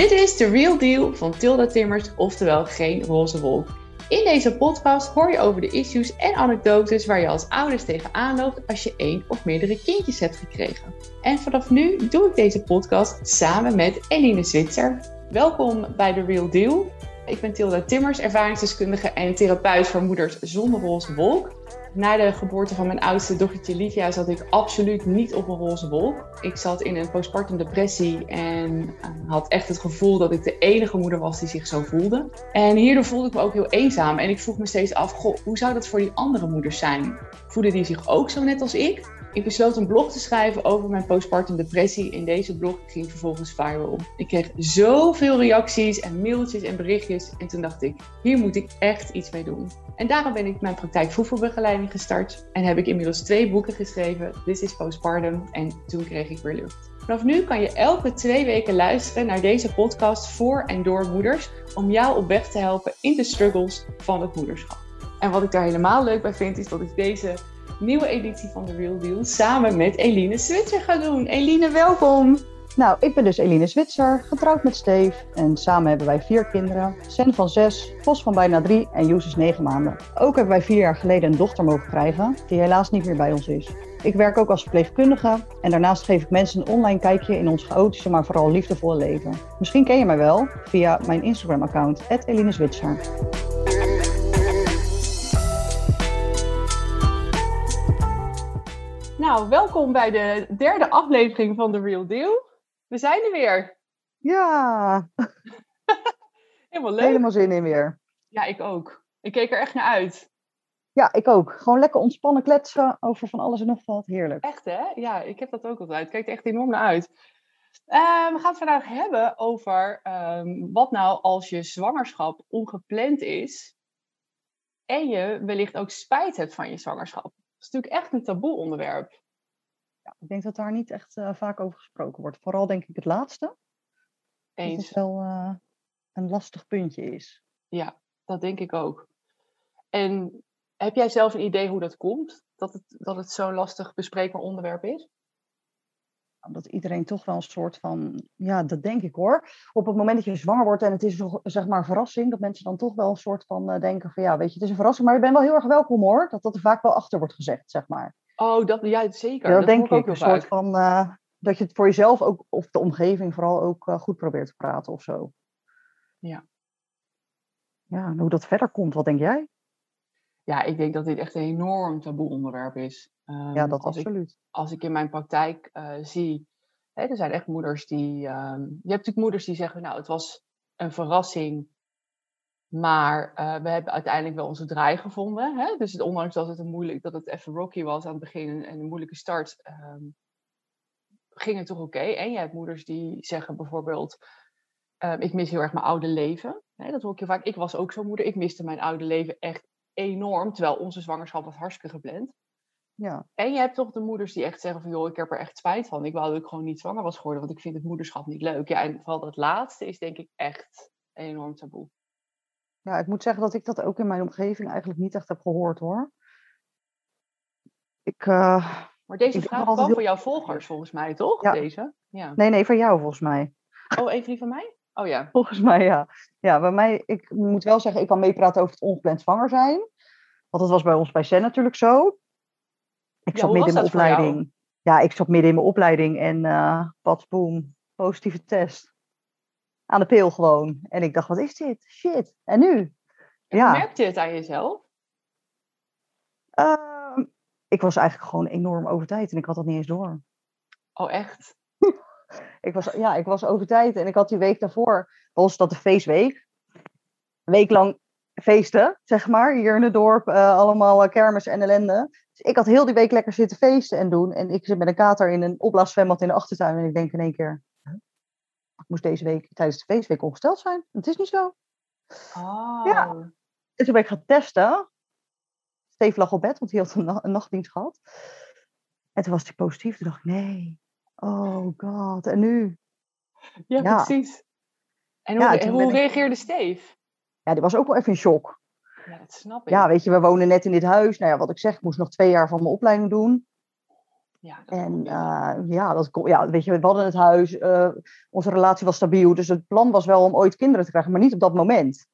Dit is The Real Deal van Tilda Timmers, oftewel geen roze wolk. In deze podcast hoor je over de issues en anekdotes waar je als ouders tegenaan loopt als je één of meerdere kindjes hebt gekregen. En vanaf nu doe ik deze podcast samen met Eline Zwitser. Welkom bij The Real Deal. Ik ben Tilda Timmers, ervaringsdeskundige en therapeut voor moeders zonder roze wolk. Na de geboorte van mijn oudste dochtertje Livia zat ik absoluut niet op een roze wolk. Ik zat in een postpartum depressie en eh, had echt het gevoel dat ik de enige moeder was die zich zo voelde. En hierdoor voelde ik me ook heel eenzaam en ik vroeg me steeds af, goh, hoe zou dat voor die andere moeders zijn? Voelen die zich ook zo net als ik? Ik besloot een blog te schrijven over mijn postpartum depressie. In deze blog ging vervolgens viral. Ik kreeg zoveel reacties en mailtjes en berichtjes. En toen dacht ik, hier moet ik echt iets mee doen. En daarom ben ik mijn praktijk voedselbegeleiding gestart. En heb ik inmiddels twee boeken geschreven. This is Postpartum en toen kreeg ik weer lucht. Vanaf nu kan je elke twee weken luisteren naar deze podcast voor en door moeders. Om jou op weg te helpen in de struggles van het moederschap. En wat ik daar helemaal leuk bij vind, is dat ik deze nieuwe editie van The Real Deal samen met Eline Switzer ga doen. Eline, welkom! Nou, ik ben dus Eline Zwitser, getrouwd met Steve. En samen hebben wij vier kinderen. Sen van zes, Vos van bijna drie en Joes is negen maanden. Ook hebben wij vier jaar geleden een dochter mogen krijgen, die helaas niet meer bij ons is. Ik werk ook als verpleegkundige en daarnaast geef ik mensen een online kijkje in ons chaotische, maar vooral liefdevolle leven. Misschien ken je mij wel via mijn Instagram-account, Eline Zwitser. Nou, welkom bij de derde aflevering van The Real Deal. We zijn er weer. Ja, Helemaal leuk. helemaal zin in weer. Ja, ik ook. Ik keek er echt naar uit. Ja, ik ook. Gewoon lekker ontspannen kletsen over van alles en nog wat. Heerlijk. Echt hè? Ja, ik heb dat ook altijd. Ik kijk er echt enorm naar uit. Eh, we gaan het vandaag hebben over ehm, wat nou als je zwangerschap ongepland is en je wellicht ook spijt hebt van je zwangerschap. Dat is natuurlijk echt een taboe onderwerp. Ja, ik denk dat daar niet echt eh, vaak over gesproken wordt. Vooral denk ik het laatste. Dat het Eens. wel eh, een lastig puntje is. Ja, dat denk ik ook. En heb jij zelf een idee hoe dat komt? Dat het, dat het zo'n lastig bespreekbaar onderwerp is? Dat iedereen toch wel een soort van, ja, dat denk ik hoor. Op het moment dat je zwanger wordt en het is zeg maar een verrassing, dat mensen dan toch wel een soort van eh, denken van, ja, weet je, het is een verrassing, maar je bent wel heel erg welkom hoor. Dat dat er vaak wel achter wordt gezegd, zeg maar. Oh, dat, ja, zeker. Ja, dat, denk ik ook Een soort van, eh, dat je het voor jezelf ook, of de omgeving vooral ook eh, goed probeert te praten of zo. Ja. Ja, en hoe dat verder komt, wat denk jij? Ja, ik denk dat dit echt een enorm taboe onderwerp is. Ehm, Ja, dat als ik, absoluut. als ik in mijn praktijk eh, zie, hè, er zijn echt moeders die. ehm, je hebt natuurlijk moeders die zeggen, nou, het was een verrassing, maar eh, we hebben uiteindelijk wel onze draai gevonden. Hè? Dus het, ondanks dat het, een moeilijk, dat het even rocky was aan het begin en en een moeilijke start, ehm, ging het toch oké. En je hebt moeders die zeggen bijvoorbeeld, ehm, ik mis heel erg mijn oude leven. Dat hoor ik heel vaak. Ik was ook zo'n moeder, ik miste mijn oude leven echt enorm, terwijl onze zwangerschap was hartstikke gepland. Ja. En je hebt toch de moeders die echt zeggen van, joh, ik heb er echt spijt van. Ik wou dat ik gewoon niet zwanger was geworden, want ik vind het moederschap niet leuk. Ja, en vooral dat laatste is denk ik echt een enorm taboe. ja, ik moet zeggen dat ik dat ook in mijn omgeving eigenlijk niet echt heb gehoord hoor. Ik, eh, Maar deze vraag kwam voor jouw volgers volgens mij, toch? Ja. Deze? Ja. nee, nee, van jou volgens mij. Oh, even die van mij? Oh ja. Volgens mij ja. Ja, bij mij, ik moet wel zeggen, ik kan meepraten over het ongepland zwanger zijn. Want dat was bij ons bij Sen natuurlijk zo. Ik Ja, zat midden in mijn opleiding. Ja, ik zat midden in mijn opleiding en uh, boem, positieve test. Aan de pil gewoon. En ik dacht, wat is dit? Shit. En nu? En Ja. Merkte je het aan jezelf? Ehm, ik was eigenlijk gewoon enorm over tijd en ik had dat niet eens door. Oh, echt? Ik was, ja, ik was over tijd en ik had die week daarvoor, was dat de feestweek. Een week lang feesten, zeg maar, hier in het dorp. eh, allemaal eh, kermis en ellende. Dus ik had heel die week lekker zitten feesten en doen. En ik zit met een kater in een opblaaszwembad in de achtertuin. En ik denk in één keer, ik moest deze week tijdens de feestweek ongesteld zijn. Het is niet zo. Oh. Ja. En toen ben ik gaan testen. Steve lag op bed, want hij had een, na- een nachtdienst gehad. En toen was hij positief. Toen dacht ik, nee. Oh god, en nu? Ja, Ja. precies. En Ja, hoe, ik- reageerde Steve? Ja, die was ook wel even in shock. Ja, dat snap ik. Ja, weet je, we wonen net in dit huis. Nou ja, wat ik zeg, ik moest nog twee jaar van mijn opleiding doen. Ja, en uh, ja, dat, ja, weet je, we hadden het huis, uh, onze relatie was stabiel. Dus het plan was wel om ooit kinderen te krijgen, maar niet op dat moment.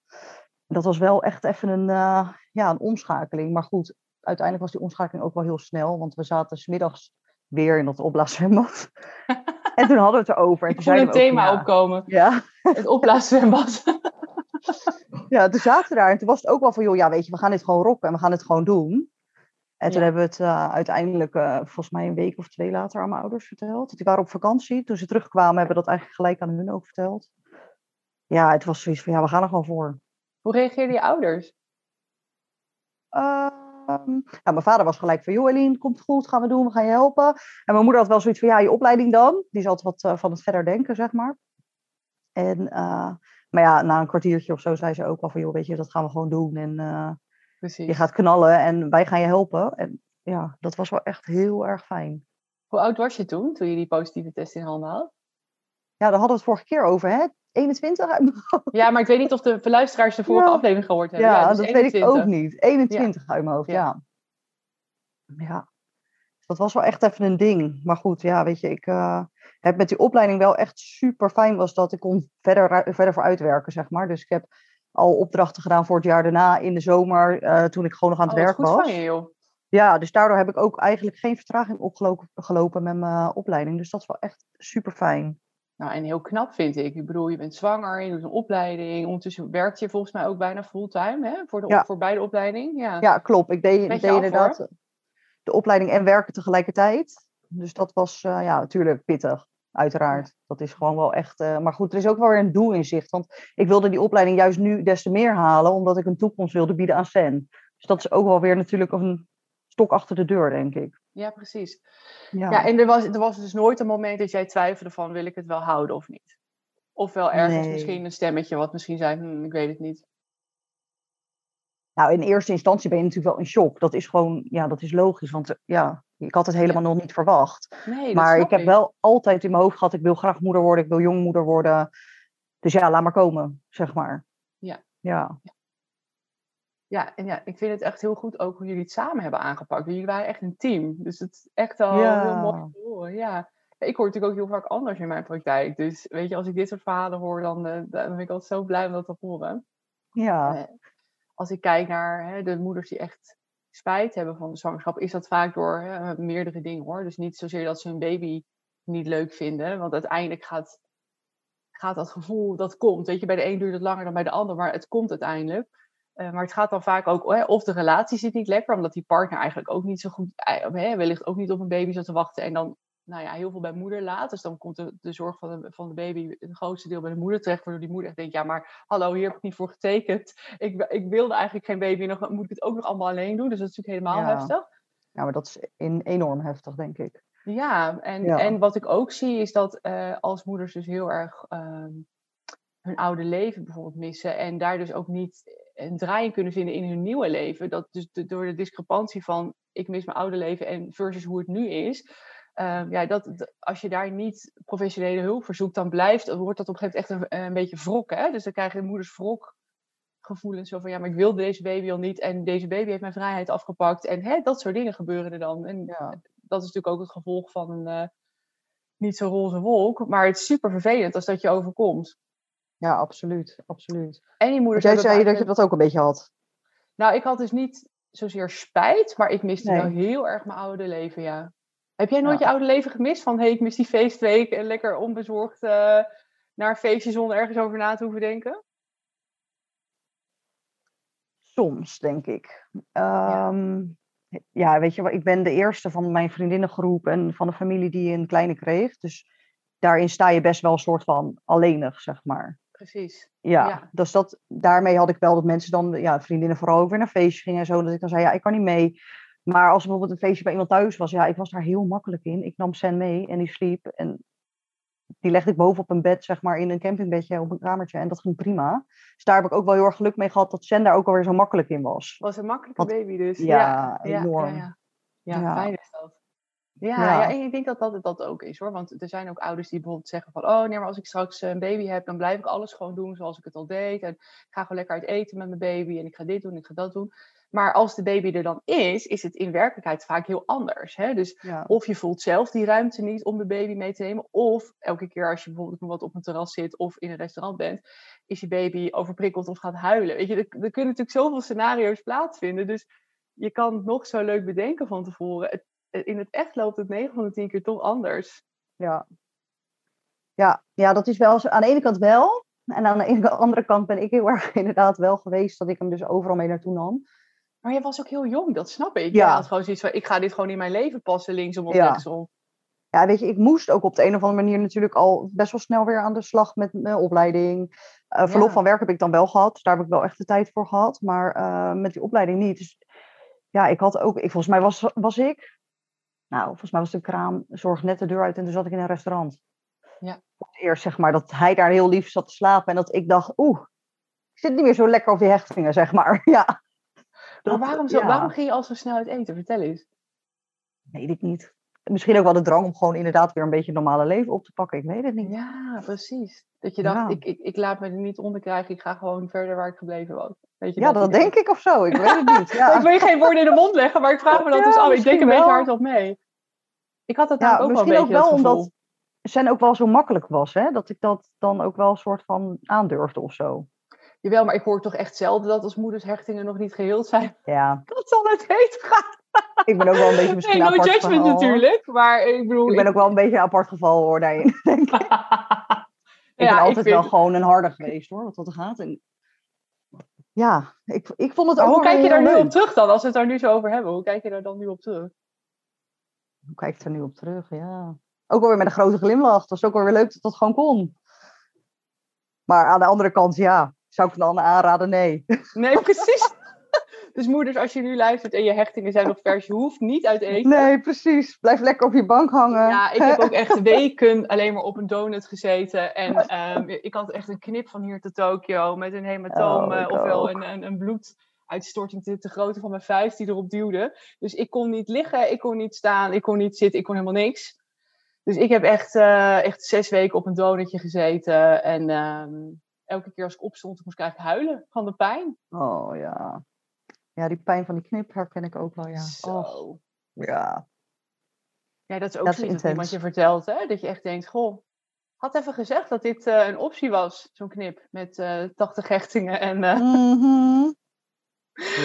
Dat was wel echt even een, uh, ja, een omschakeling. Maar goed, uiteindelijk was die omschakeling ook wel heel snel. Want we zaten smiddags weer in dat opblaaszwembad. en toen hadden we het erover. En toen Ik een thema opkomen. Ja. Het opblaaszwembad. ja, toen zaten we daar. En toen was het ook wel van, joh, ja, weet je, we gaan dit gewoon rocken. En we gaan het gewoon doen. En toen hebben we het uh, uiteindelijk, uh, volgens mij een week of twee later, aan mijn ouders verteld. Die waren op vakantie. Toen ze terugkwamen, hebben we dat eigenlijk gelijk aan hun ook verteld. Ja, het was zoiets van, ja, we gaan er gewoon voor. Hoe reageerden je ouders? Uh, nou, mijn vader was gelijk van, joh Eline, komt goed, gaan we doen, we gaan je helpen. En mijn moeder had wel zoiets van, ja, je opleiding dan? Die zat wat uh, van het verder denken, zeg maar. En, maar ja, na een kwartiertje of zo zei ze ook al van, joh, weet je, dat gaan we gewoon doen. En je gaat knallen en wij gaan je helpen. En ja, dat was wel echt heel erg fijn. Hoe oud was je toen, toen je die positieve test in handen had? Ja, daar hadden we het vorige keer over, hè? 21 uit mijn hoofd. Ja, maar ik weet niet of de luisteraars de vorige aflevering gehoord hebben. Ja, dus dat weet ik ook niet. 21 uit mijn hoofd, ja. ja. dat was wel echt even een ding. Maar goed, ja, weet je, ik uh, heb met die opleiding wel echt super fijn was dat ik kon verder, verder voor uitwerken, zeg maar. Dus ik heb al opdrachten gedaan voor het jaar daarna in de zomer, uh, toen ik gewoon nog aan het oh, werk was. Van je, joh. Ja, dus daardoor heb ik ook eigenlijk geen vertraging opgelopen met mijn opleiding. Dus dat is wel echt super fijn. Nou, en heel knap vind ik. Ik bedoel, je bent zwanger, je doet een opleiding. Ondertussen werkt je volgens mij ook bijna fulltime hè? Voor, de, voor beide opleiding. Ja, ja klopt. Ik deed, deed inderdaad de opleiding en werken tegelijkertijd. Dus dat was uh, ja, natuurlijk pittig, uiteraard. Dat is gewoon wel echt. Uh, maar goed, er is ook wel weer een doel in zicht. Want ik wilde die opleiding juist nu des te meer halen, omdat ik een toekomst wilde bieden aan Sen. Dus dat is ook wel weer natuurlijk een stok achter de deur, denk ik. Ja, precies. Ja, ja en er was, er was dus nooit een moment dat jij twijfelde van wil ik het wel houden of niet? Of wel ergens misschien een stemmetje wat misschien zei, hm, ik weet het niet. Nou, in eerste instantie ben je natuurlijk wel in shock. Dat is gewoon, ja, dat is logisch. Want eh, ja, ik had het helemaal nog niet verwacht. Nee, maar ik heb wel altijd in mijn hoofd gehad, ik wil graag moeder worden, ik wil jongmoeder worden. Dus ja, laat maar komen, zeg maar. Ja. Ja. Ja, en ja, ik vind het echt heel goed ook hoe jullie het samen hebben aangepakt. Jullie waren echt een team. Dus het is echt al heel mooi te horen. Ja. Ik hoor natuurlijk ook heel vaak anders in mijn praktijk. Dus weet je, als ik dit soort verhalen hoor, dan, dan ben ik altijd zo blij om dat te horen. Ja. Uh, als ik kijk naar hè, de moeders die echt spijt hebben van de zwangerschap, is dat vaak door hè, meerdere dingen hoor. Dus niet zozeer dat ze hun baby niet leuk vinden. Want uiteindelijk gaat, gaat dat gevoel, dat komt. Weet je, bij de een duurt het langer dan bij de ander, maar het komt uiteindelijk. Uh, maar het gaat dan vaak ook, hè, of de relatie zit niet lekker, omdat die partner eigenlijk ook niet zo goed, eh, hè, wellicht ook niet op een baby zat te wachten en dan nou ja, heel veel bij moeder laat. Dus dan komt de, de zorg van de, van de baby het grootste deel bij de moeder terecht, waardoor die moeder echt denkt, ja maar hallo, hier heb ik niet voor getekend. Ik, ik wilde eigenlijk geen baby, nog moet ik het ook nog allemaal alleen doen? Dus dat is natuurlijk helemaal heftig. Ja, maar dat is in, enorm heftig, denk ik. Ja, en, en wat ik ook zie is dat uh, als moeders dus heel erg uh, hun oude leven bijvoorbeeld missen en daar dus ook niet een draai kunnen vinden in hun nieuwe leven. Dat dus door de discrepantie van ik mis mijn oude leven en versus hoe het nu is. Uh, ja, dat, als je daar niet professionele hulp voor zoekt, dan blijft, wordt dat op een gegeven moment echt een, een beetje wrok. Hè? Dus dan krijgen moeders wrok gevoelens. Zo van ja, maar ik wilde deze baby al niet en deze baby heeft mijn vrijheid afgepakt. En hè, dat soort dingen gebeuren er dan. En ja. dat is natuurlijk ook het gevolg van een uh, niet zo roze wolk. Maar het is super vervelend als dat je overkomt. Ja, absoluut. absoluut. En die moeders jij zei dat je dat ook een beetje had. Nou, ik had dus niet zozeer spijt, maar ik miste wel heel erg mijn oude leven, ja. Heb jij nooit je oude leven gemist? Van, hé, hey, ik mis die feestweek en lekker onbezorgd uh, naar een feestje zonder ergens over na te hoeven denken? Soms, denk ik. ja. Ehm, ja, weet je, ik ben de eerste van mijn vriendinnengroep en van de familie die een kleine kreeg. Dus daarin sta je best wel een soort van alleenig, zeg maar precies. Ja, dus dat, daarmee had ik wel dat mensen dan, ja, vriendinnen vooral ook weer naar feestjes gingen en zo. Dat ik dan zei, ja, ik kan niet mee. Maar als bijvoorbeeld een feestje bij iemand thuis was, ja, ik was daar heel makkelijk in. Ik nam Sen mee en die sliep. En die legde ik boven op een bed, zeg maar, in een campingbedje op een kamertje. En dat ging prima. Dus daar heb ik ook wel heel erg geluk mee gehad dat Sen daar ook alweer zo makkelijk in was. Was een makkelijke baby dus. Ja, enorm. Ja, ja, ja. fijn is dat. Ja, ja. en ik denk dat dat dat ook is hoor. Want er zijn ook ouders die bijvoorbeeld zeggen van... oh nee, maar als ik straks een baby heb... dan blijf ik alles gewoon doen zoals ik het al deed. En ik ga gewoon lekker uit eten met mijn baby... en ik ga dit doen, ik ga dat doen. Maar als de baby er dan is, is het in werkelijkheid vaak heel anders. Hè? Dus Ja. of je voelt zelf die ruimte niet om de baby mee te nemen. Of elke keer als je bijvoorbeeld wat op een terras zit of in een restaurant bent, is je baby overprikkeld of gaat huilen. Weet je, er, er kunnen natuurlijk zoveel scenario's plaatsvinden. Dus je kan het nog zo leuk bedenken van tevoren. Het, in het echt loopt het 9 van de 10 keer toch anders. Ja. Ja, ja, dat is wel zo. Aan de ene kant wel. En aan de andere kant ben ik heel erg inderdaad wel geweest dat ik hem dus overal mee naartoe nam. Maar je was ook heel jong, dat snap ik. Ja. Je had gewoon zoiets van, ik ga dit gewoon in mijn leven passen, linksom of Ja. rechtsom. Ja, weet je, ik moest ook op de een of andere manier natuurlijk al best wel snel weer aan de slag met mijn opleiding. Eh, verlof Ja. van werk heb ik dan wel gehad, dus daar heb ik wel echt de tijd voor gehad. Maar eh, met die opleiding niet. Dus ja, ik had ook, ik, volgens mij was, was ik, nou, volgens mij was de kraam, zorg net de deur uit en toen zat ik in een restaurant. Ja. Voor het Eerst zeg maar dat hij daar heel lief zat te slapen en dat ik dacht, oeh, ik zit niet meer zo lekker op die hechtingen, zeg maar. Ja. Maar waarom, zo, ja. waarom ging je al zo snel uit eten? Vertel eens. Weet ik niet. Misschien ook wel de drang om gewoon inderdaad weer een beetje het normale leven op te pakken. Ik weet het niet. Ja, precies. Dat je dacht, Ja. ik, ik, ik laat me er niet onder krijgen, ik ga gewoon verder waar ik gebleven was. Weet je Ja, dat denk ik of zo. Ik weet het niet. Ik Ja, wil je geen woorden in de mond leggen, maar ik vraag me dat dus af. Ik denk misschien een beetje wel. hardop mee. Ik had dat ja ook wel een misschien ook beetje wel omdat Sen ook wel zo makkelijk was. Hè? Dat ik dat dan ook wel een soort van aandurfde of zo. Jawel, maar ik hoor toch echt zelden dat als moeders hechtingen nog niet geheeld zijn. Ja, Dat zal het heet gaan. ik ben ook wel een beetje misschien no apart judgment geval. natuurlijk. Maar ik bedoel... Ik ben ook wel een beetje een apart geval hoor daarin. denk ik. Ik Ja, ben ik altijd vind- wel gewoon een harde geweest hoor, wat dat gaat. En... Ja, ik, ik vond het Maar ook hoe kijk je daar nu op terug dan, als we het daar nu zo over hebben? Hoe kijk je daar dan nu op terug? Hoe kijk ik er nu op terug? Ja. Ook alweer met een grote glimlach. Dat is ook wel weer leuk dat dat gewoon kon. Maar aan de andere kant, ja, zou ik het dan aanraden? Nee. Nee, precies. Dus moeders, als je nu luistert en je hechtingen zijn nog vers, je hoeft niet uit eten. Nee, precies. Blijf lekker op je bank hangen. Ja, ik heb ook echt weken alleen maar op een donut gezeten. En ehm, ik had echt een knip van hier tot Tokio met een hematoom, Oh, eh, ofwel een, een, een bloeduitstorting te, te grootte van mijn vuist die erop duwde. Dus ik kon niet liggen, ik kon niet staan, ik kon niet zitten, ik kon helemaal niks. Dus ik heb echt, eh, echt zes weken op een donutje gezeten. En ehm, elke keer als ik opstond, moest ik eigenlijk huilen van de pijn. Oh ja. Ja, die pijn van die knip herken ik ook wel, ja. Zo. Och, ja. Ja, dat is ook Dat zoiets wat iemand je vertelt, hè? Dat je echt denkt, goh, had even gezegd dat dit eh, een optie was, zo'n knip met eh 80 hechtingen. En Mhm.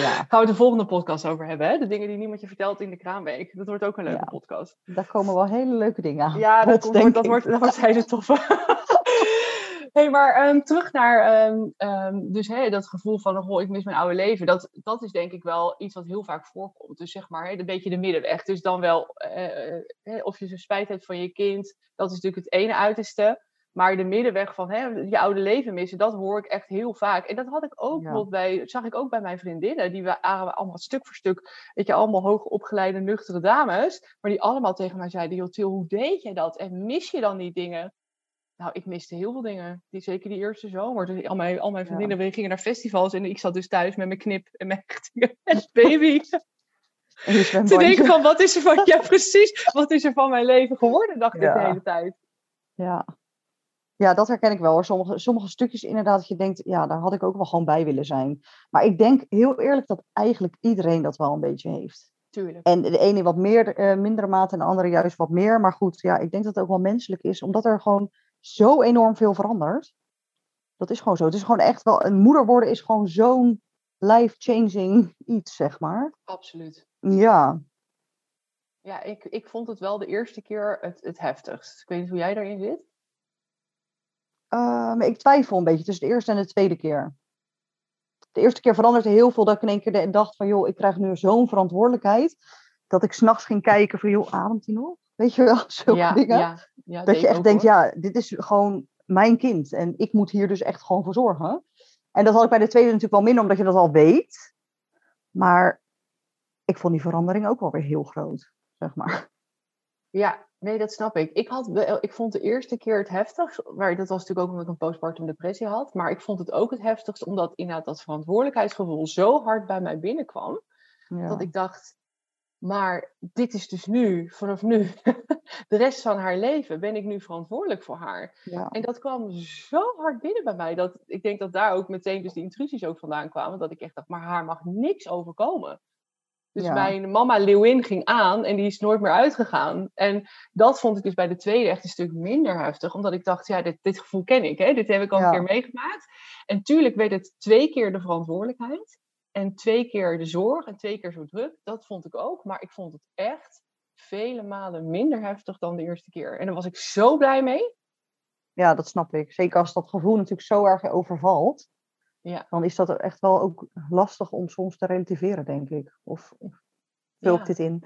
Ja, gaan we het de volgende podcast over hebben, hè? De dingen die niemand je vertelt in de kraamweek. Dat wordt ook een leuke Ja. podcast. daar komen wel hele leuke dingen aan. Ja, dat, komt- dat, wordt, dat wordt hele toffe. Hey, maar ehm, terug naar ehm, ehm, dus, hè, dat gevoel van, oh, ik mis mijn oude leven. Dat, dat is denk ik wel iets wat heel vaak voorkomt. Dus zeg maar, hè, een beetje de middenweg. Dus dan wel, eh, eh, hè, of je zo spijt hebt van je kind. Dat is natuurlijk het ene uiterste. Maar de middenweg van hè, je oude leven missen, dat hoor ik echt heel vaak. En dat had ik ook Ja. bij, dat zag ik ook bij mijn vriendinnen. Die waren allemaal stuk voor stuk, weet je, allemaal hoogopgeleide, nuchtere dames. Maar die allemaal tegen mij zeiden, joh Til, hoe deed je dat? En mis je dan die dingen? Nou, ik miste heel veel dingen. Die, zeker die eerste zomer. Dus al mijn, al mijn Ja. vriendinnen we gingen naar festivals en ik zat dus thuis met mijn knip en mijn en baby. En Te denken van, wat is er van, ja precies, wat is er van mijn leven geworden, dacht ik Ja. de hele tijd. Ja. ja, dat herken ik wel. hoor. Sommige, sommige stukjes inderdaad, dat je denkt, ja, daar had ik ook wel gewoon bij willen zijn. Maar ik denk heel eerlijk dat eigenlijk iedereen dat wel een beetje heeft. Tuurlijk. En de ene wat meer, eh, mindere mate en de andere juist wat meer. Maar goed, ja, ik denk dat het ook wel menselijk is, omdat er gewoon zo enorm veel verandert. Dat is gewoon zo. Het is gewoon echt wel, een moeder worden is gewoon zo'n life-changing iets, zeg maar. Absoluut. Ja, Ja, ik, ik vond het wel de eerste keer het, het heftigst. Ik weet niet hoe jij daarin zit. Eh, ik twijfel een beetje tussen de eerste en de tweede keer. De eerste keer veranderde heel veel dat ik in één keer dacht van, joh, ik krijg nu zo'n verantwoordelijkheid. Dat ik s'nachts ging kijken van, joh, ademt hij nog? Weet je wel, zulke ja, dingen. ja, ja, dat je echt denkt, hoor. ja, dit is gewoon mijn kind. En ik moet hier dus echt gewoon voor zorgen. En dat had ik bij de tweede natuurlijk wel minder, omdat je dat al weet. Maar ik vond die verandering ook wel weer heel groot, zeg maar. Ja, nee, dat snap ik. Ik, had ik vond de eerste keer het heftigst, maar dat was natuurlijk ook omdat ik een postpartum depressie had. Maar ik vond het ook het heftigst omdat inderdaad dat verantwoordelijkheidsgevoel zo hard bij mij binnenkwam. Ja. Dat ik dacht, Maar dit is dus nu, vanaf nu, de rest van haar leven ben ik nu verantwoordelijk voor haar. Ja. En dat kwam zo hard binnen bij mij. Dat ik denk dat daar ook meteen dus die intrusies ook vandaan kwamen. Dat ik echt dacht, maar haar mag niks overkomen. Dus Ja. mijn mama Leeuwin ging aan en die is nooit meer uitgegaan. En dat vond ik dus bij de tweede echt een stuk minder heftig. Omdat ik dacht, ja, dit, dit gevoel ken ik. Hè? Dit heb ik al Ja. een keer meegemaakt. En tuurlijk werd het twee keer de verantwoordelijkheid. En twee keer de zorg en twee keer zo druk. Dat vond ik ook. Maar ik vond het echt vele malen minder heftig dan de eerste keer. En daar was ik zo blij mee. ja, dat snap ik. Zeker als dat gevoel natuurlijk zo erg overvalt. Ja. Dan is dat echt wel ook lastig om soms te relativeren, denk ik. Of vul ik dit in?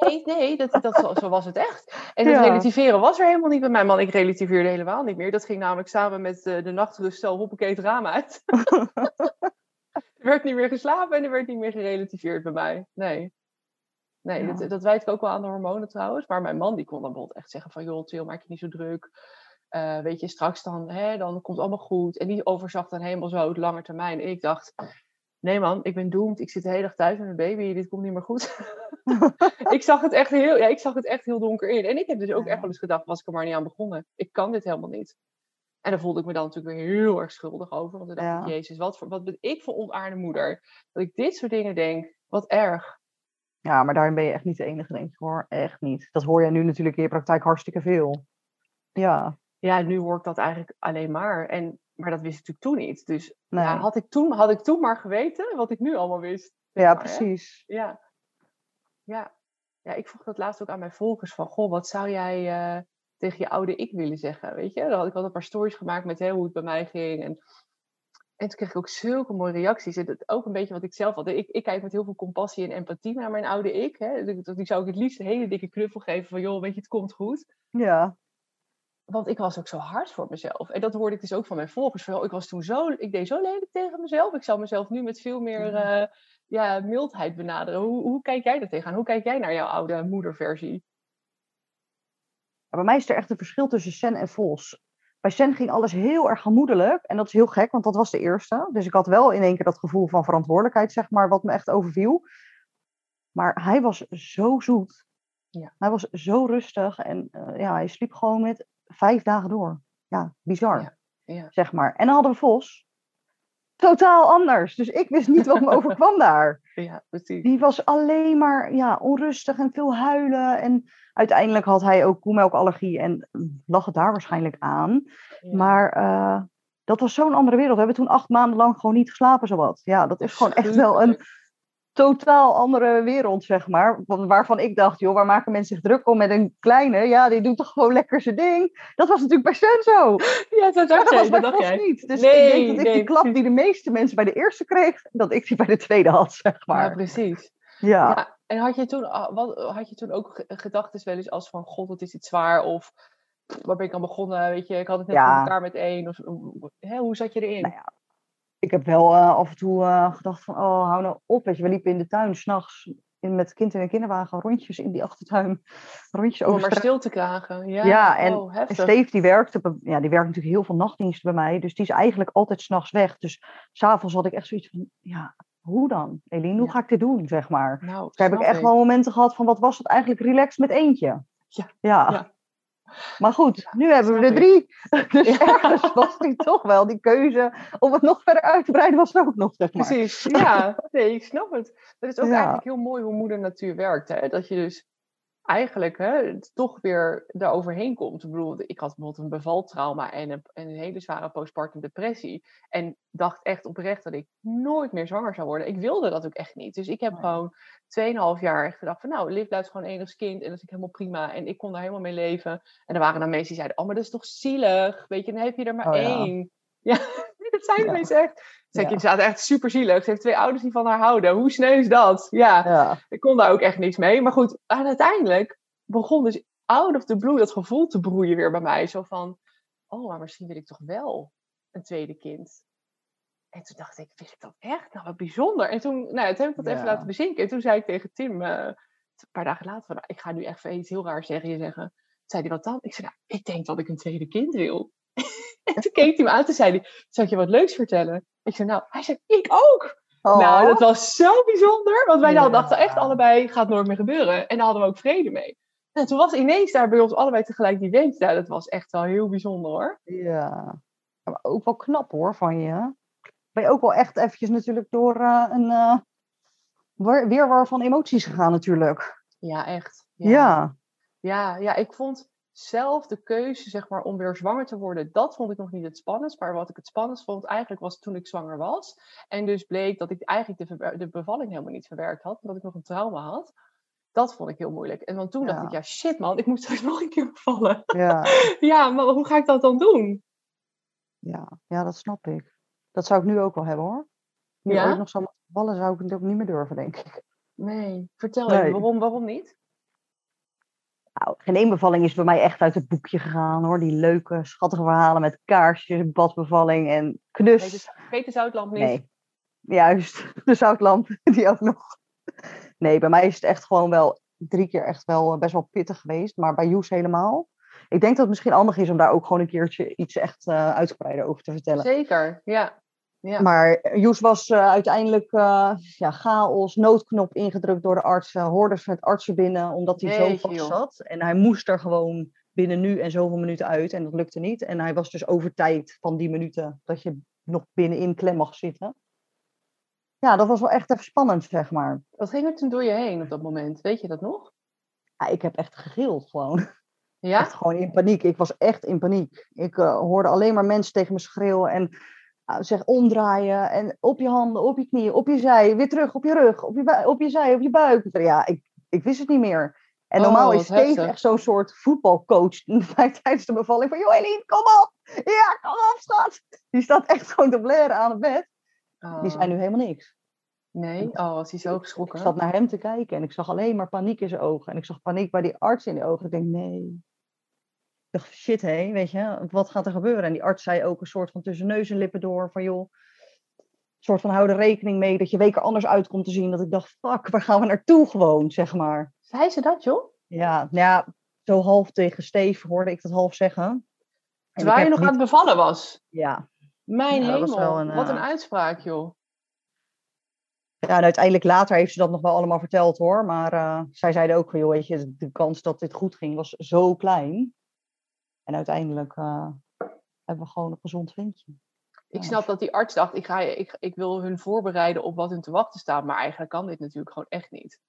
Nee, nee dat, dat, zo, was het echt. En het Ja. relativeren was er helemaal niet bij mij. Man, ik relativeerde helemaal niet meer. Dat ging namelijk samen met eh, de nachtrust zo hoppakee het raam uit. er werd niet meer geslapen en er werd niet meer gerelativeerd bij mij. Nee. Nee, Ja. dat, dat wijt ik ook wel aan de hormonen trouwens. Maar mijn man die kon dan bijvoorbeeld echt zeggen van... joh, maak je niet zo druk. Eh, weet je, straks dan, hè, dan komt het allemaal goed. En die overzag dan helemaal zo het lange termijn. En ik dacht... Nee man, ik ben doomed. Ik zit de hele dag thuis met mijn baby. Dit komt niet meer goed. ik, zag het echt heel, ja, ik zag het echt heel donker in. En ik heb dus ook echt wel eens gedacht, was ik er maar niet aan begonnen. Ik kan dit helemaal niet. En daar voelde ik me dan natuurlijk weer heel erg schuldig over. Want dan dacht ik, jezus, wat, voor, wat ben ik voor ontaarde moeder. Dat ik dit soort dingen denk. Wat erg. Ja, maar daarin ben je echt niet de enige, denk ik hoor. Echt niet. Dat hoor je nu natuurlijk in je praktijk hartstikke veel. Ja, Ja, nu hoor ik dat eigenlijk alleen maar. En, maar dat wist ik natuurlijk toen niet. Dus nee. ja, had, ik toen, had ik toen maar geweten wat ik nu allemaal wist. ja, maar, hè? precies. Ja. Ja. Ja, ik vroeg dat laatst ook aan mijn volgers van, goh, wat zou jij eh, tegen je oude ik willen zeggen, weet je? Dan had ik al een paar stories gemaakt met hè, hoe het bij mij ging. En, en toen kreeg ik ook zulke mooie reacties. En dat ook een beetje wat ik zelf had. Ik, ik kijk met heel veel compassie en empathie naar mijn oude ik. Hè. Die, die zou ik het liefst een hele dikke knuffel geven van, joh, weet je, het komt goed. Ja, Want ik was ook zo hard voor mezelf. En dat hoorde ik dus ook van mijn volgers. Van, joh, ik was toen zo, ik deed zo lelijk tegen mezelf. Ik zou mezelf nu met veel meer eh, ja, mildheid benaderen. Hoe, hoe kijk jij er tegenaan? Hoe kijk jij naar jouw oude moederversie? Maar bij mij is er echt een verschil tussen Sen en Vos. Bij Sen ging alles heel erg gemoedelijk. En dat is heel gek, want dat was de eerste. Dus ik had wel in één keer dat gevoel van verantwoordelijkheid, zeg maar, wat me echt overviel. Maar hij was zo zoet. Ja. Hij was zo rustig. En eh, ja, hij sliep gewoon met vijf dagen door. Ja, bizar, Ja. Ja. zeg maar. En dan hadden we Vos. Totaal anders. Dus ik wist niet wat me overkwam daar. ja, precies. Die was alleen maar ja, onrustig en veel huilen. En uiteindelijk had hij ook koemelkallergie en lag het daar waarschijnlijk aan. Ja. Maar eh, dat was zo'n andere wereld. We hebben toen acht maanden lang gewoon niet geslapen, zowat. Ja, dat is gewoon echt wel een totaal andere wereld, zeg maar. Wa- Waarvan ik dacht, joh, waar maken mensen zich druk om met een kleine? Ja, die doet toch gewoon lekker zijn ding. Dat was natuurlijk bij Sven zo. Ja, dat Maar dacht dat was bij Dat Vos niet. Dus Nee, ik denk dat ik nee, die klap die de meeste mensen bij de eerste kreeg, dat ik die bij de tweede had, zeg Ja, maar. precies. Ja. Ja. En had je toen, wat, had je toen ook ge- gedachten wel eens als van, god, wat is dit zwaar? Of waar ben ik aan begonnen? Weet je, ik had het net Ja. elkaar met één. Of, hè, hoe zat je erin? Nou ja, ik heb wel eh, af en toe eh, gedacht van, oh, hou nou op. Weet je, we liepen in de tuin s'nachts met het kind in een kinderwagen rondjes in die achtertuin. Rondjes Om over maar straat. stil te krijgen. Ja, Ja, en- oh, En heftig. Steve die werkte, ja, die werkt natuurlijk heel veel nachtdiensten bij mij. Dus die is eigenlijk altijd s'nachts weg. Dus s'avonds had ik echt zoiets van, ja, hoe dan? Eline, hoe Ja. ga ik dit doen, zeg maar. Nou, Daar heb ik echt wel momenten gehad van, wat was het eigenlijk relaxed met eentje? Ja, Ja. ja. Maar goed, nu hebben we er drie. Dus Ja. ergens was die toch wel, die keuze om het nog verder uit te breiden was er ook nog, zeg maar. Precies, ja. Nee, ik snap het. Dat is ook Ja. eigenlijk heel mooi hoe moeder natuur werkt. Hè? Dat je dus eigenlijk hè, toch weer daaroverheen komt. Ik bedoel, ik had bijvoorbeeld een bevaltrauma en een, en een hele zware postpartum depressie. En dacht echt oprecht dat ik nooit meer zwanger zou worden. Ik wilde dat ook echt niet. Dus ik heb Nee. gewoon 2,5 jaar echt gedacht van nou, Liv blijft gewoon enigst kind. En dat is ik helemaal prima. En ik kon daar helemaal mee leven. En er waren dan mensen die zeiden, oh maar dat is toch zielig. Weet je, dan heb je er maar Oh ja. één. Ja, dat zijn de Ja. mensen echt. Ja. ze zaten echt super zielig. Ze heeft twee ouders die van haar houden. Hoe sneu is dat? Ja, Ja, ik kon daar ook echt niks mee. Maar goed, en uiteindelijk begon dus out of the blue dat gevoel te broeien weer bij mij. Zo van, oh, maar misschien wil ik toch wel een tweede kind. En toen dacht ik, wist ik dat echt? Nou, wat bijzonder. En toen, nou, toen heb ik dat even laten bezinken. En toen zei ik tegen Tim, eh, een paar dagen later, van, nou, ik ga nu echt iets heel raars tegen je zeggen. Toen zei hij, wat dan? Ik zei, nou, ik denk dat ik een tweede kind wil. en toen keek hij me aan, toen zei hij, zou ik je wat leuks vertellen? Ik zei, nou, hij zei, ik ook. Oh. Nou, dat was zo bijzonder. Want wij Ja. dachten echt allebei, gaat nooit meer gebeuren. En daar hadden we ook vrede mee. En toen was ineens daar bij ons allebei tegelijk die wens. Nou, dat was echt wel heel bijzonder hoor. Ja. Ja, maar ook wel knap hoor van je. Ben je ook wel echt eventjes natuurlijk door eh, een eh weer- weerwar van emoties gegaan natuurlijk. Ja, echt. Ja. Ja, ja, ik vond zelf de keuze zeg maar, om weer zwanger te worden, dat vond ik nog niet het spannendst. Maar wat ik het spannendst vond, eigenlijk was toen ik zwanger was. En dus bleek dat ik eigenlijk de, de bevalling helemaal niet verwerkt had, omdat ik nog een trauma had. Dat vond ik heel moeilijk. En want toen dacht ik, ja shit man, ik moet straks nog een keer bevallen. Ja. ja, maar hoe ga ik dat dan doen? Ja. ja, dat snap ik. Dat zou ik nu ook wel hebben hoor. Nu Ja? nog zou moeten vallen, zou ik het ook niet meer durven, denk ik. Nee, vertel Nee. even, waarom, waarom niet? Nou, geen één bevalling is bij mij echt uit het boekje gegaan hoor. Die leuke, schattige verhalen met kaarsjes, badbevalling en knus. vergeet de zoutlamp niet. Nee, juist. De zoutlamp, die ook nog. Nee, bij mij is het echt gewoon wel drie keer echt wel eh, best wel pittig geweest. Maar bij Joes helemaal. Ik denk dat het misschien handig is om daar ook gewoon een keertje iets echt eh, uitgebreider over te vertellen. Zeker, ja. Ja. Maar Joes was eh, uiteindelijk eh, ja, chaos, noodknop ingedrukt door de arts. eh, hoorde ze met artsen binnen, omdat hij zo vast zat. En hij moest er gewoon binnen nu en zoveel minuten uit. En dat lukte niet. En hij was dus over tijd van die minuten dat je nog binnenin klem mag zitten. Ja, dat was wel echt even spannend, zeg maar. Wat ging er toen door je heen op dat moment? Weet je dat nog? Ja, ik heb echt gegild gewoon. Ja? Echt gewoon in paniek. Ik was echt in paniek. Ik eh, hoorde alleen maar mensen tegen me schreeuwen en zeg omdraaien en op je handen, op je knieën, op je zij, weer terug, op je rug, op je, op je zij, op je buik. Ja, ik, ik wist het niet meer. En Oh, normaal is wat Steve echt zo'n soort voetbalcoach tijdens de bevalling van, joh Eline, kom op! Ja, kom op schat! Die staat echt gewoon te blaren aan het bed. Die zei Oh, nu helemaal niks. Nee? Oh, was hij zo Ik geschrokken? zat naar hem te kijken en ik zag alleen maar paniek in zijn ogen. En ik zag paniek bij die arts in de ogen. Ik denk, nee. Ik dacht, shit hé, weet je, wat gaat er gebeuren? En die arts zei ook een soort van tussen neus en lippen door van, joh, een soort van hou er rekening mee dat je week er anders uit komt te zien. Dat ik dacht, fuck, waar gaan we naartoe gewoon, zeg maar. Zei ze dat, joh? Ja, nou ja, zo half tegen Steve hoorde ik dat half zeggen. Terwijl je nog aan het bevallen was. Ja, Mijn Ja, hemel, een, wat een eh, uitspraak, joh. Ja, en uiteindelijk later heeft ze dat nog wel allemaal verteld hoor. Maar eh, zij zeiden ook van, joh, weet je, de kans dat dit goed ging was zo klein. En uiteindelijk eh, hebben we gewoon een gezond ventje. Ik snap dat die arts dacht, ik, ga, ik, ik wil hun voorbereiden op wat hun te wachten staat. Maar eigenlijk kan dit natuurlijk gewoon echt niet.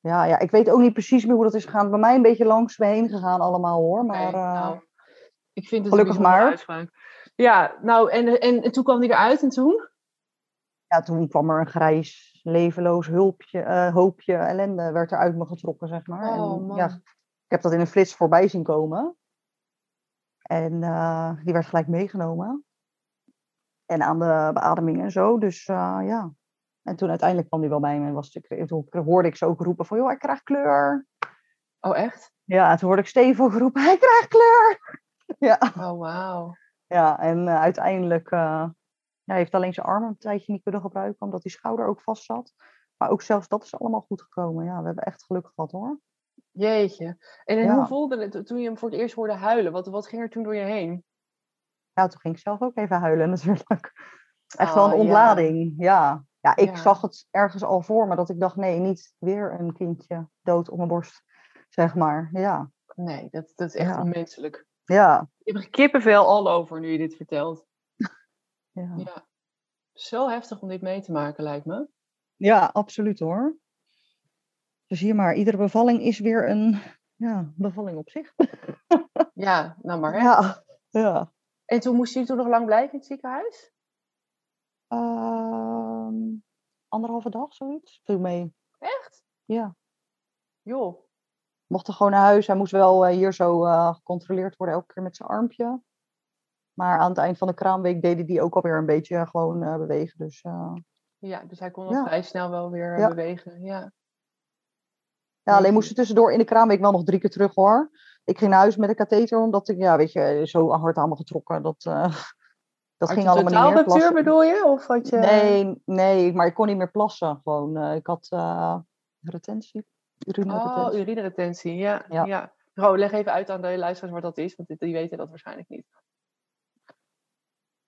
Ja, ja, ik weet ook niet precies meer hoe dat is gegaan. Bij mij een beetje langs me heen gegaan allemaal hoor. Maar eh, nou, ik vind het gelukkig een maar. uitspraak. Ja, nou, en, en, en toen kwam hij eruit en toen? ja, toen kwam er een grijs, levenloos hulpje, eh, hoopje ellende werd er uit me getrokken, zeg maar. Oh, en, man. ja, ik heb dat in een flits voorbij zien komen. En eh, die werd gelijk meegenomen. En aan de beademing en zo. Dus eh, ja. En toen uiteindelijk kwam die wel bij me. En was ik, toen hoorde ik ze ook roepen van, joh, hij krijgt kleur. Oh, echt? Ja, en toen hoorde ik Steven ook roepen, hij krijgt kleur. Ja, Oh, wauw. ja en eh, uiteindelijk eh, ja, heeft alleen zijn arm een tijdje niet kunnen gebruiken, omdat die schouder ook vast zat. Maar ook zelfs dat is allemaal goed gekomen. Ja, we hebben echt geluk gehad hoor. Jeetje. En, en Ja. hoe voelde het toen je hem voor het eerst hoorde huilen? Wat, wat ging er toen door je heen? Ja, toen ging ik zelf ook even huilen natuurlijk. Echt wel Ah, een ontlading, ja. Ja, ik Ja. zag het ergens al voor me dat ik dacht, nee, niet weer een kindje dood op mijn borst, zeg maar. Ja, Nee, dat, dat is echt onmenselijk. ja, Ik heb kippenvel al over nu je dit vertelt. ja. Ja. Zo heftig om dit mee te maken, lijkt me. Ja, absoluut hoor. Dus hier maar, iedere bevalling is weer een ja, bevalling op zich. Ja, nou maar. Hè. Ja, ja. En toen moest je toen nog lang blijven in het ziekenhuis? Ehm, anderhalve dag, zoiets. Viel mee. Echt? Ja. Joh. Mocht er gewoon naar huis. Hij moest wel eh, hier zo eh, gecontroleerd worden, elke keer met zijn armpje. Maar aan het eind van de kraamweek deden die ook alweer een beetje gewoon eh, bewegen. Dus Ja, dus hij kon al Ja. vrij snel wel weer Ja. bewegen. Ja. Ja, alleen moesten tussendoor in de kraamweek wel nog drie keer terug hoor. Ik ging naar huis met een katheter, omdat ik, ja, weet je, zo hard allemaal getrokken. Dat, eh, dat ging allemaal niet meer. Plassen. bedoel je? Of had je... Nee, nee, maar ik kon niet meer plassen. Gewoon, eh, ik had eh, retentie. Oh, Urineretentie. urineretentie. Ja. Ja. ja. Ro, leg even uit aan de luisteraars wat dat is, want die- die weten dat waarschijnlijk niet.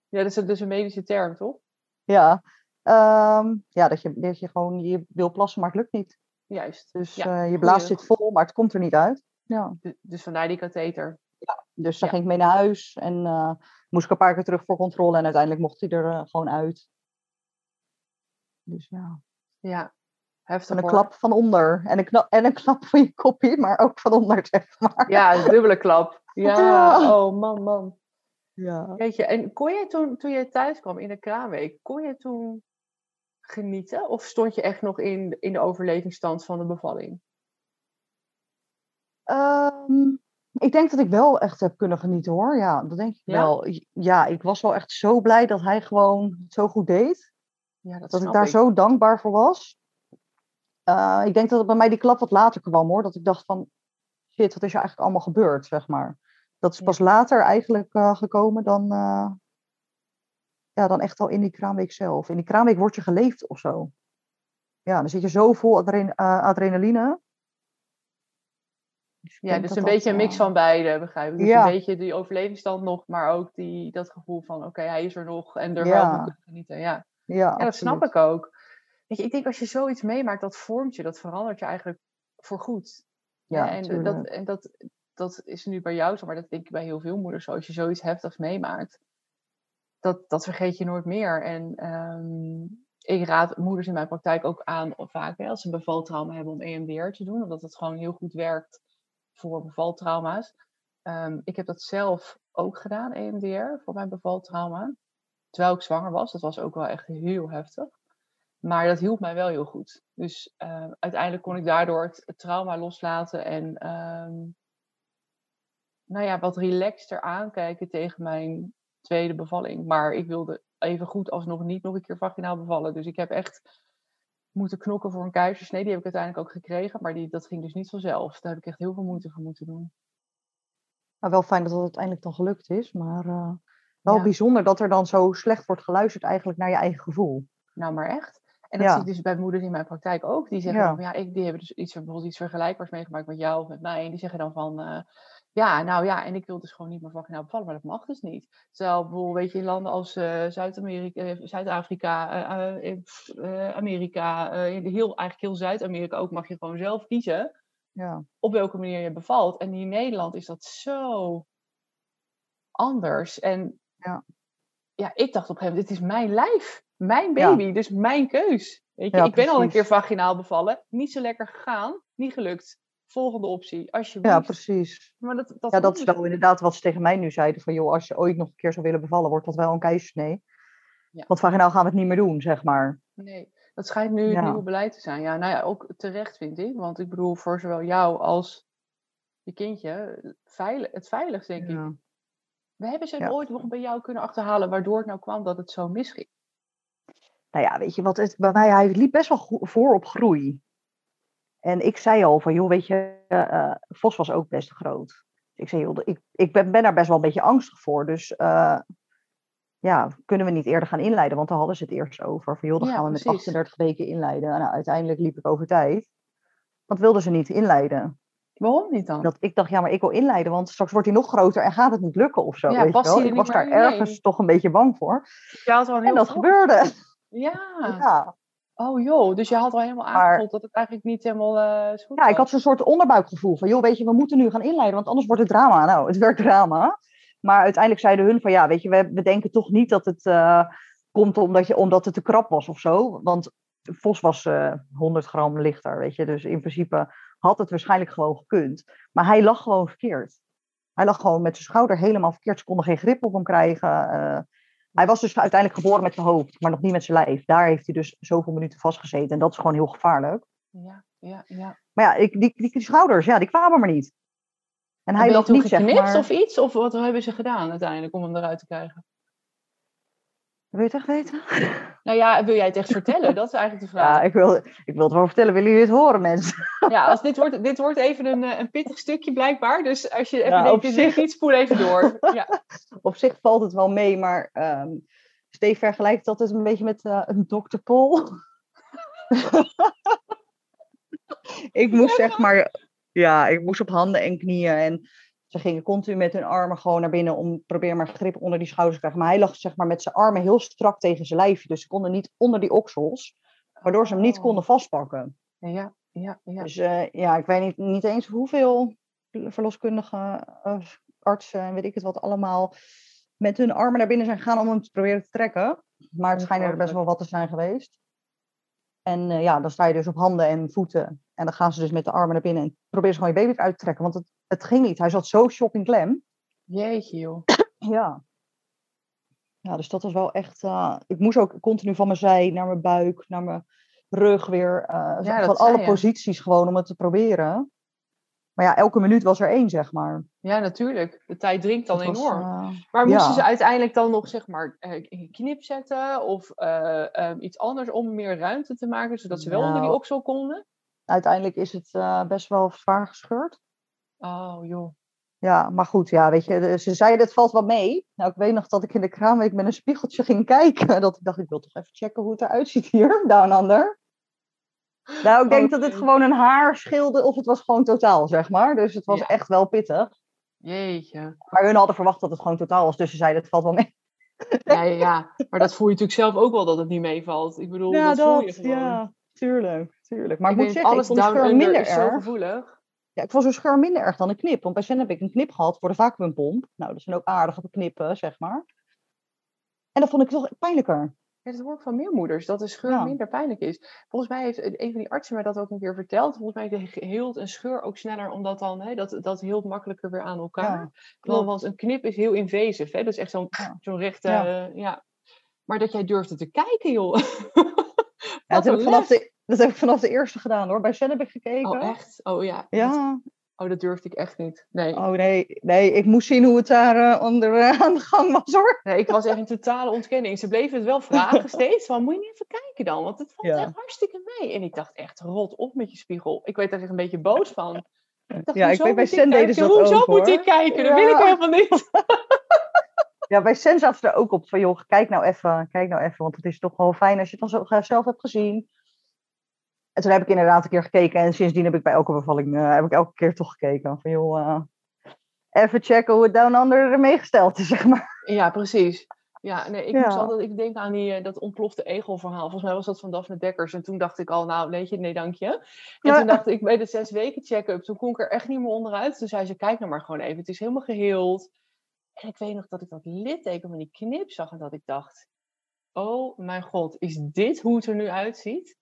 Ja, dat is dus een medische term, toch? Ja, Ehm, ja, dat je, dat je gewoon je wil plassen, maar het lukt niet. Juist. Dus Ja, eh, je blaas goeie- zit vol, maar het komt er niet uit. Ja. Du- Dus vandaar die katheter. Dus dan Ja. ging ik mee naar huis en eh, moest ik een paar keer terug voor controle en uiteindelijk mocht hij er eh, gewoon uit. Dus ja, Ja, heftig en een hoor. klap van onder en een, en een klap van je koppie, maar ook van onder, zeg maar. Ja, een dubbele klap. Ja, Ja. oh man, man. Ja. Weet je, en kon je toen, toen je thuis kwam in de kraamweek, kon je toen genieten? Of stond je echt nog in, in de overlevingsstand van de bevalling? Ehm, ik denk dat ik wel echt heb kunnen genieten hoor. Ja, dat denk ik Ja? wel. Ja, ik was wel echt zo blij dat hij gewoon zo goed deed. Ja, dat, Dat ik daar zo dankbaar voor was. Eh, ik denk dat het bij mij die klap wat later kwam hoor. Dat ik dacht van, shit, wat is er eigenlijk allemaal gebeurd, zeg maar. Dat is Ja. pas later eigenlijk eh, gekomen dan, eh, ja, dan echt al in die kraamweek zelf. In die kraamweek word je geleefd of zo. Ja, dan zit je zo vol adren- eh, adrenaline. Dus Ja, dus een dat, beetje een mix eh, van beide, begrijp ik. Dus Ja. een beetje die overlevingsstand nog, maar ook die, dat gevoel van, oké, hij is er nog en er Ja. wel van kunnen genieten. Ja. Ja, Ja, dat snap ik ook. Weet je, ik denk als je zoiets meemaakt, dat vormt je, dat verandert je eigenlijk voor goed. Hè, Ja, en dat, en dat, dat is nu bij jou zo, maar dat denk ik bij heel veel moeders zo. Als je zoiets heftigs meemaakt, dat, dat vergeet je nooit meer. En ehm, ik raad moeders in mijn praktijk ook aan, vaak hè, als ze een bevaltrauma hebben, om EMDR te doen. Omdat het gewoon heel goed werkt voor bevaltrauma's. Ehm, ik heb dat zelf ook gedaan, EMDR, voor mijn bevaltrauma. Terwijl ik zwanger was. Dat was ook wel echt heel heftig. Maar dat hielp mij wel heel goed. Dus eh, uiteindelijk kon ik daardoor het, trauma loslaten en ehm, nou ja, wat relaxter aankijken tegen mijn tweede bevalling. Maar ik wilde even goed alsnog niet nog een keer vaginaal bevallen. Dus ik heb echt moeten knokken voor een keizersnee. Die heb ik uiteindelijk ook gekregen, maar die, dat ging dus niet vanzelf. Daar heb ik echt heel veel moeite voor moeten doen. Nou, wel fijn dat het uiteindelijk dan gelukt is, maar eh, wel Ja. bijzonder dat er dan zo slecht wordt geluisterd eigenlijk naar je eigen gevoel. Nou, maar echt. En dat Ja. zie ik dus bij moeders in mijn praktijk ook. Die zeggen Ja. dan van, ja, ik, die hebben dus iets, bijvoorbeeld iets vergelijkbaars meegemaakt met jou of met mij. En die zeggen dan van, eh, ja, nou ja, en ik wil dus gewoon niet meer vaginaal bevallen, maar dat mag dus niet. Terwijl bijvoorbeeld, weet je, in landen als eh, Zuid-Amerika, eh, Zuid-Afrika, eh, Amerika, heel, eigenlijk heel Zuid-Amerika ook, mag je gewoon zelf kiezen Ja, op welke manier je bevalt. En in Nederland is dat zo anders. En Ja. ja, ik dacht op een gegeven moment, dit is mijn lijf, mijn Ja. baby, dus mijn keus. Weet je, ik ben al een keer vaginaal bevallen, niet zo lekker gegaan, niet gelukt. Volgende optie, alsjeblieft. ja precies. Maar dat, dat, Ja, dat is wel inderdaad wat ze tegen mij nu zeiden. Van joh, als je ooit nog een keer zou willen bevallen, wordt dat wel een keizersnee. Ja. Want vaginaal gaan we het niet meer doen, zeg maar. Nee, dat schijnt nu het Ja. nieuwe beleid te zijn. Ja, nou ja, ook terecht vind ik. Want ik bedoel, voor zowel jou als je kindje, veilig, het veiligst denk ik. Ja. We hebben ze ooit nog bij jou kunnen achterhalen waardoor het nou kwam dat het zo misging. Nou ja, weet je wat, het, bij mij, hij liep best wel voor op groei. En ik zei al van, joh, weet je, eh, Vos was ook best groot. Ik zei, joh, ik, ik ben, ben daar best wel een beetje angstig voor. Dus eh, ja, kunnen we niet eerder gaan inleiden? Want daar hadden ze het eerst over. Van, joh, dan Ja, gaan we met precies. 38 weken inleiden. Nou, uiteindelijk liep ik over tijd. Want wilden ze niet inleiden. Waarom niet dan? Dat ik dacht, ja, maar ik wil inleiden, want straks wordt hij nog groter en gaat het niet lukken of zo. Ja, weet je wel? Ik was daar ergens toch een beetje bang voor. Al En heel dat gebeurde. Ja. Ja. Oh joh, dus je had al helemaal aangevoeld dat het eigenlijk niet helemaal eh zo goed ja, ik was. had zo'n soort onderbuikgevoel van, joh, weet je, we moeten nu gaan inleiden, want anders wordt het drama. Nou, het werd drama. Maar uiteindelijk zeiden hun van, ja, weet je, we, we denken toch niet dat het eh, komt omdat, je, omdat het te krap was of zo. Want Vos was eh 100 gram lichter, weet je. Dus in principe had het waarschijnlijk gewoon gekund. Maar hij lag gewoon verkeerd. Hij lag gewoon met zijn schouder helemaal verkeerd. Ze konden geen grip op hem krijgen. Hij was dus uiteindelijk geboren met zijn hoofd, maar nog niet met zijn lijf. Daar heeft hij dus zoveel minuten vastgezeten. En dat is gewoon heel gevaarlijk. Ja, ja, ja. Maar ja, ik, die, die, die schouders, ja, die kwamen maar niet. En hij lag niet, zeg maar... of iets? Of wat hebben ze gedaan uiteindelijk om hem eruit te krijgen? Wil je het echt weten? Nou ja, wil jij het echt vertellen? Dat is eigenlijk de Ja, vraag. ik wil, ik wil het wel vertellen. Willen jullie het horen, mensen? Ja, als dit, wordt, dit wordt even een, eh, een pittig stukje blijkbaar. Dus als je even Ja, denkt, zich- niet, spoel even door. Ja. Op zich valt het wel mee, maar ehm Steve vergelijkt dat altijd een beetje met eh, een Dr. Pol. ik moest zeg maar... Ja, ik moest op handen en knieën. En Ze gingen continu met hun armen gewoon naar binnen om probeer maar grip onder die schouders te krijgen. Maar hij lag zeg maar met zijn armen heel strak tegen zijn lijfje. Dus ze konden niet onder die oksels, waardoor ze hem niet Oh. konden vastpakken. Ja, ja, ja. Dus eh, ja, ik weet niet, niet eens hoeveel verloskundige eh, artsen en weet ik het wat allemaal met hun armen naar binnen zijn gegaan om hem te proberen te trekken. Maar het schijnen er best wel wat te zijn geweest. En eh, ja, dan sta je dus op handen en voeten. En dan gaan ze dus met de armen naar binnen en proberen ze gewoon je baby eruit te trekken. Want het, het ging niet. Hij zat zo shock in klem. Jeetje, joh. Ja. Ja, dus dat was wel echt... eh, ik moest ook continu van mijn zij naar mijn buik, naar mijn rug weer. eh, Ja, van alle posities gewoon om het te proberen. Maar ja, elke minuut was er één, zeg maar. Ja, natuurlijk. De tijd dringt dan was, enorm. eh, Maar ja. moesten ze uiteindelijk dan nog, zeg maar, eh, een knip zetten of eh, ehm, iets anders om meer ruimte te maken, zodat ze wel onder die Nou. oksel konden? uiteindelijk is het best wel zwaar gescheurd. Oh, joh. Ja, maar goed, ja, weet je, ze zeiden het valt wat mee. Nou, ik weet nog dat ik in de kraamweek met een spiegeltje ging kijken. Dat ik dacht, ik wil toch even checken hoe het eruit ziet hier, down under. Nou, ik denk dat Oké. gewoon een haar scheelde of het was gewoon totaal, zeg maar. Dus het was Ja. echt wel pittig. Jeetje. Maar hun hadden verwacht dat het gewoon totaal was, dus ze zeiden het valt wel mee. Ja, ja, ja. Maar dat voel je natuurlijk zelf ook wel dat het niet meevalt. Ik bedoel, dat, voel je gewoon. ja, tuurlijk, tuurlijk. Maar ik, ik moet zeggen, ik alles vond down scheur under minder is erg. gevoelig. Ja, ik vond zo'n scheur minder erg dan een knip. Want bij Sen heb ik een knip gehad voor de vacuümpomp. Nou, dat zijn ook aardige knippen, zeg maar. En dat vond ik toch pijnlijker. Ja, dat hoor ik van meer moeders, dat de scheur Ja. minder pijnlijk is. Volgens mij heeft een van die artsen mij dat ook een keer verteld. Volgens mij heelt een scheur ook sneller, omdat dan, hè, dat, dat heelt makkelijker weer aan elkaar. Ja, Want- een knip is heel invasive, hè? dat is echt zo'n zo'n rechte, Ja. Maar dat jij durfde te kijken, joh. Dat, heb ik vanaf de, dat heb ik vanaf de eerste gedaan hoor. Bij Sen heb ik gekeken. Oh, echt? Oh ja. Ja, Oh, dat durfde ik echt niet. Nee. oh nee, nee, ik moest zien hoe het daar eh, onder eh, aan de gang was hoor. nee, ik was echt in totale ontkenning. Ze bleven het wel vragen steeds. Van, moet je niet even kijken dan? Want het valt Ja. echt hartstikke mee. En ik dacht echt, rot op met je spiegel. Ik werd er echt een beetje boos van. Ik dacht, Ja, ik weet, bij Sen deden ze dat Hoezo ook, moet hoor. ik kijken? Dat wil ik helemaal niet. Ja, bij Sen zaten ze er ook op van joh, kijk nou even, kijk nou even. Want het is toch wel fijn als je het dan zo zelf hebt gezien. En toen heb ik inderdaad een keer gekeken. En sindsdien heb ik bij elke bevalling, eh, heb ik elke keer toch gekeken. Van joh, eh, even checken hoe het down under ermee gesteld is, zeg maar. Ja, precies. Ja, nee, ik Ja. moest altijd, ik denk aan die, eh, dat ontplofte egelverhaal. Volgens mij was dat van Daphne Dekkers. En toen dacht ik al, nou, weet je, nee, dank je. En Ja. toen dacht ik, bij de zes weken check-up, toen kon ik er echt niet meer onderuit. Toen zei ze, kijk nou maar gewoon even, het is helemaal geheeld. En ik weet nog dat ik dat litteken van die knip zag en dat ik dacht, oh mijn god, is dit hoe het er nu uitziet?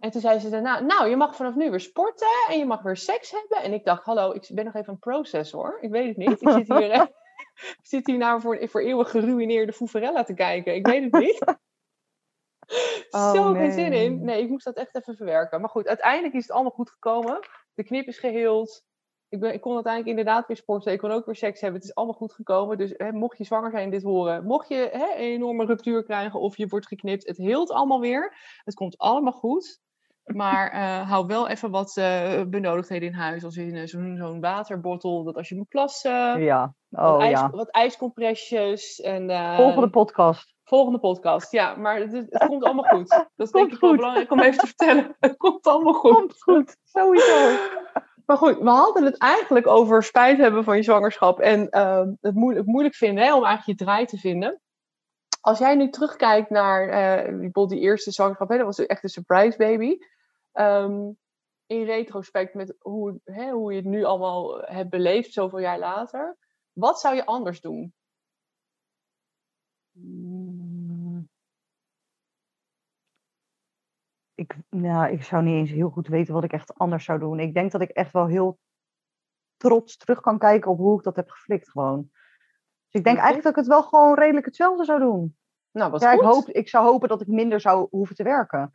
En toen zei ze daarna, nou, je mag vanaf nu weer sporten en je mag weer seks hebben. En ik dacht, hallo, ik ben nog even een proces hoor. Ik weet het niet. Ik zit hier, eh, ik zit hier nou voor, voor eeuwig geruineerde Fouverella te kijken. Ik weet het niet. Oh, Zo geen zin in. Nee, ik moest dat echt even verwerken. Maar goed, uiteindelijk is het allemaal goed gekomen. De knip is geheeld. Ik, ben, ik kon uiteindelijk inderdaad weer sporten. Ik kon ook weer seks hebben. Het is allemaal goed gekomen. Dus hè, mocht je zwanger zijn dit horen. Mocht je hè, een enorme ruptuur krijgen of je wordt geknipt. Het heelt allemaal weer. Het komt allemaal goed. Maar eh, hou wel even wat eh, benodigdheden in huis. Als in eh, zo'n zo'n waterbottel. Dat als je moet plassen. Ja, wat, oh ijs, ja. wat ijscompressjes. En, Volgende podcast. Volgende podcast, ja. Maar het, het komt allemaal goed. Dat is denk ik wel goed. belangrijk om even te vertellen. Het komt allemaal goed. Komt goed, sowieso. Maar goed, we hadden het eigenlijk over spijt hebben van je zwangerschap. En ehm, het moeilijk, moeilijk vinden hè, om eigenlijk je draai te vinden. Als jij nu terugkijkt naar bijvoorbeeld die eerste zwangerschap. Hè, dat was echt een surprise baby. Ehm, in retrospect met hoe, hè, hoe je het nu allemaal hebt beleefd, zoveel jaar later. Wat zou je anders doen? Mm. Ik, nou, ik zou niet eens heel goed weten wat ik echt anders zou doen. Ik denk dat ik echt wel heel trots terug kan kijken op hoe ik dat heb geflikt gewoon. Dus ik denk eigenlijk dat ik het wel gewoon redelijk hetzelfde zou doen. Nou, wat Ja, ik, goed. hoop, ik zou hopen dat ik minder zou hoeven te werken.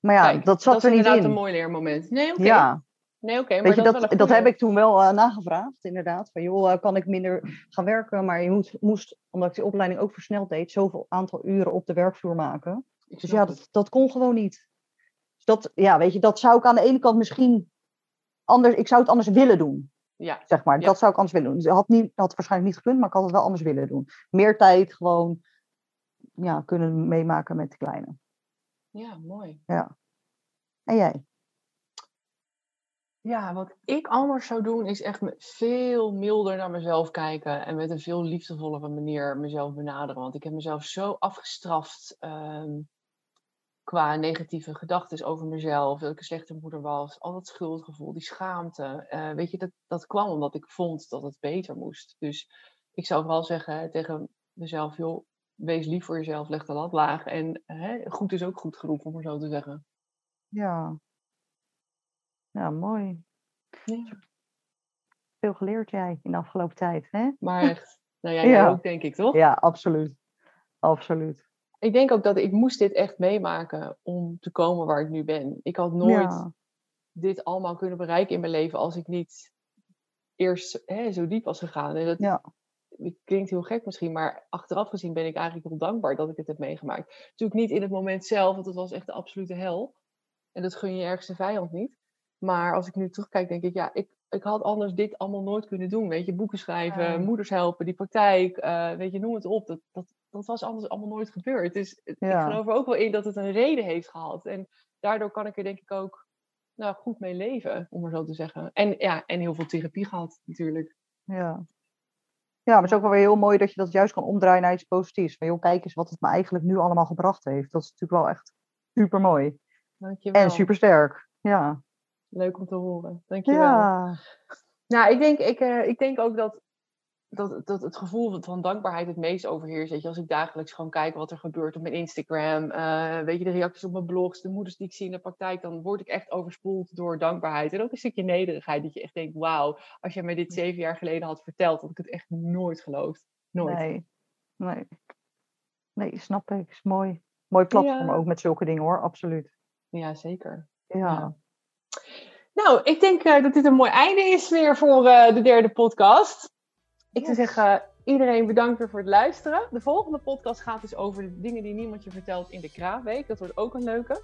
Maar ja, Kijk, dat zat dat er is niet inderdaad in. een mooi leermoment. Nee, oké. Ja, Nee, oké. maar weet je, dat, dat, is dat heb ik toen wel eh, nagevraagd, inderdaad. Van joh, eh, kan ik minder gaan werken? Maar je moet, moest, omdat ik die opleiding ook versneld deed, zoveel aantal uren op de werkvloer maken. Ik Dus ja, dat, dat kon gewoon niet. Dus dat, ja, weet je, dat zou ik aan de ene kant misschien anders, ik zou het anders willen doen, Ja, zeg maar. Ja. Dat zou ik anders willen doen. Dus het had, niet, had waarschijnlijk niet gekund, maar ik had het wel anders willen doen. Meer tijd gewoon, ja, kunnen meemaken met de kleine. Ja, mooi. Ja. En jij? Ja, wat ik anders zou doen is echt veel milder naar mezelf kijken en met een veel liefdevollere manier mezelf benaderen. Want ik heb mezelf zo afgestraft ehm, qua negatieve gedachten over mezelf, dat ik een slechte moeder was, al dat schuldgevoel, die schaamte. Eh, weet je, dat, dat kwam omdat ik vond dat het beter moest. Dus ik zou vooral zeggen tegen mezelf, joh, wees lief voor jezelf, leg de lat laag. En hè, goed is ook goed genoeg, om maar zo te zeggen. Ja. Ja, mooi. Ja. Veel geleerd jij in de afgelopen tijd, hè? Maar echt, nou ja, jij Ja. ook denk ik, toch? Ja, absoluut. Absoluut. Ik denk ook dat ik moest dit echt meemaken om te komen waar ik nu ben. Ik had nooit Ja. dit allemaal kunnen bereiken in mijn leven als ik niet eerst hè, zo diep was gegaan. En dat Ja. Het klinkt heel gek misschien, maar achteraf gezien ben ik eigenlijk heel dankbaar dat ik het heb meegemaakt. Natuurlijk niet in het moment zelf, want het was echt de absolute hel. En dat gun je ergste vijand niet. Maar als ik nu terugkijk, denk ik, ja, ik, ik had anders dit allemaal nooit kunnen doen. Weet je, boeken schrijven, moeders helpen, die praktijk, eh, weet je, noem het op. Dat, dat, dat was anders allemaal nooit gebeurd. Dus het- ik geloof er ook wel in dat het een reden heeft gehad. En daardoor kan ik er denk ik ook nou, goed mee leven, om maar zo te zeggen. En ja, en heel veel therapie gehad, natuurlijk. Ja. Ja, maar het is ook wel weer heel mooi dat je dat juist kan omdraaien naar iets positiefs. Van joh, kijk eens wat het me eigenlijk nu allemaal gebracht heeft. Dat is natuurlijk wel echt super mooi. Dankjewel. En super sterk. Ja. Leuk om te horen. Dankjewel. Ja. Nou, ik denk, ik, eh, ik denk ook dat, dat, dat het gevoel van- dankbaarheid het meest overheerst. Weet je, als ik dagelijks gewoon kijk wat er gebeurt op mijn Instagram, eh, weet je, de reacties op mijn blogs, de moeders die ik zie in de praktijk, dan word ik echt overspoeld door dankbaarheid. En ook een stukje nederigheid, dat je echt denkt, wauw, als jij mij dit zeven jaar geleden had verteld, had ik het echt nooit geloofd. Nooit. Nee. Nee. Nee, snap ik. Is mooi. Mooi platform Ja. ook met zulke dingen hoor. Absoluut. Ja, zeker. Ja. Ja. Nou, ik denk eh, dat dit een mooi einde is weer voor eh, de derde podcast. Ik zou zeggen, iedereen bedankt weer voor het luisteren. De volgende podcast gaat dus over de dingen die niemand je vertelt in de Kraafweek. Dat wordt ook een leuke.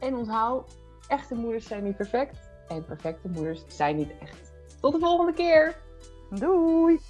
En onthoud, echte moeders zijn niet perfect. En perfecte moeders zijn niet echt. Tot de volgende keer! Doei.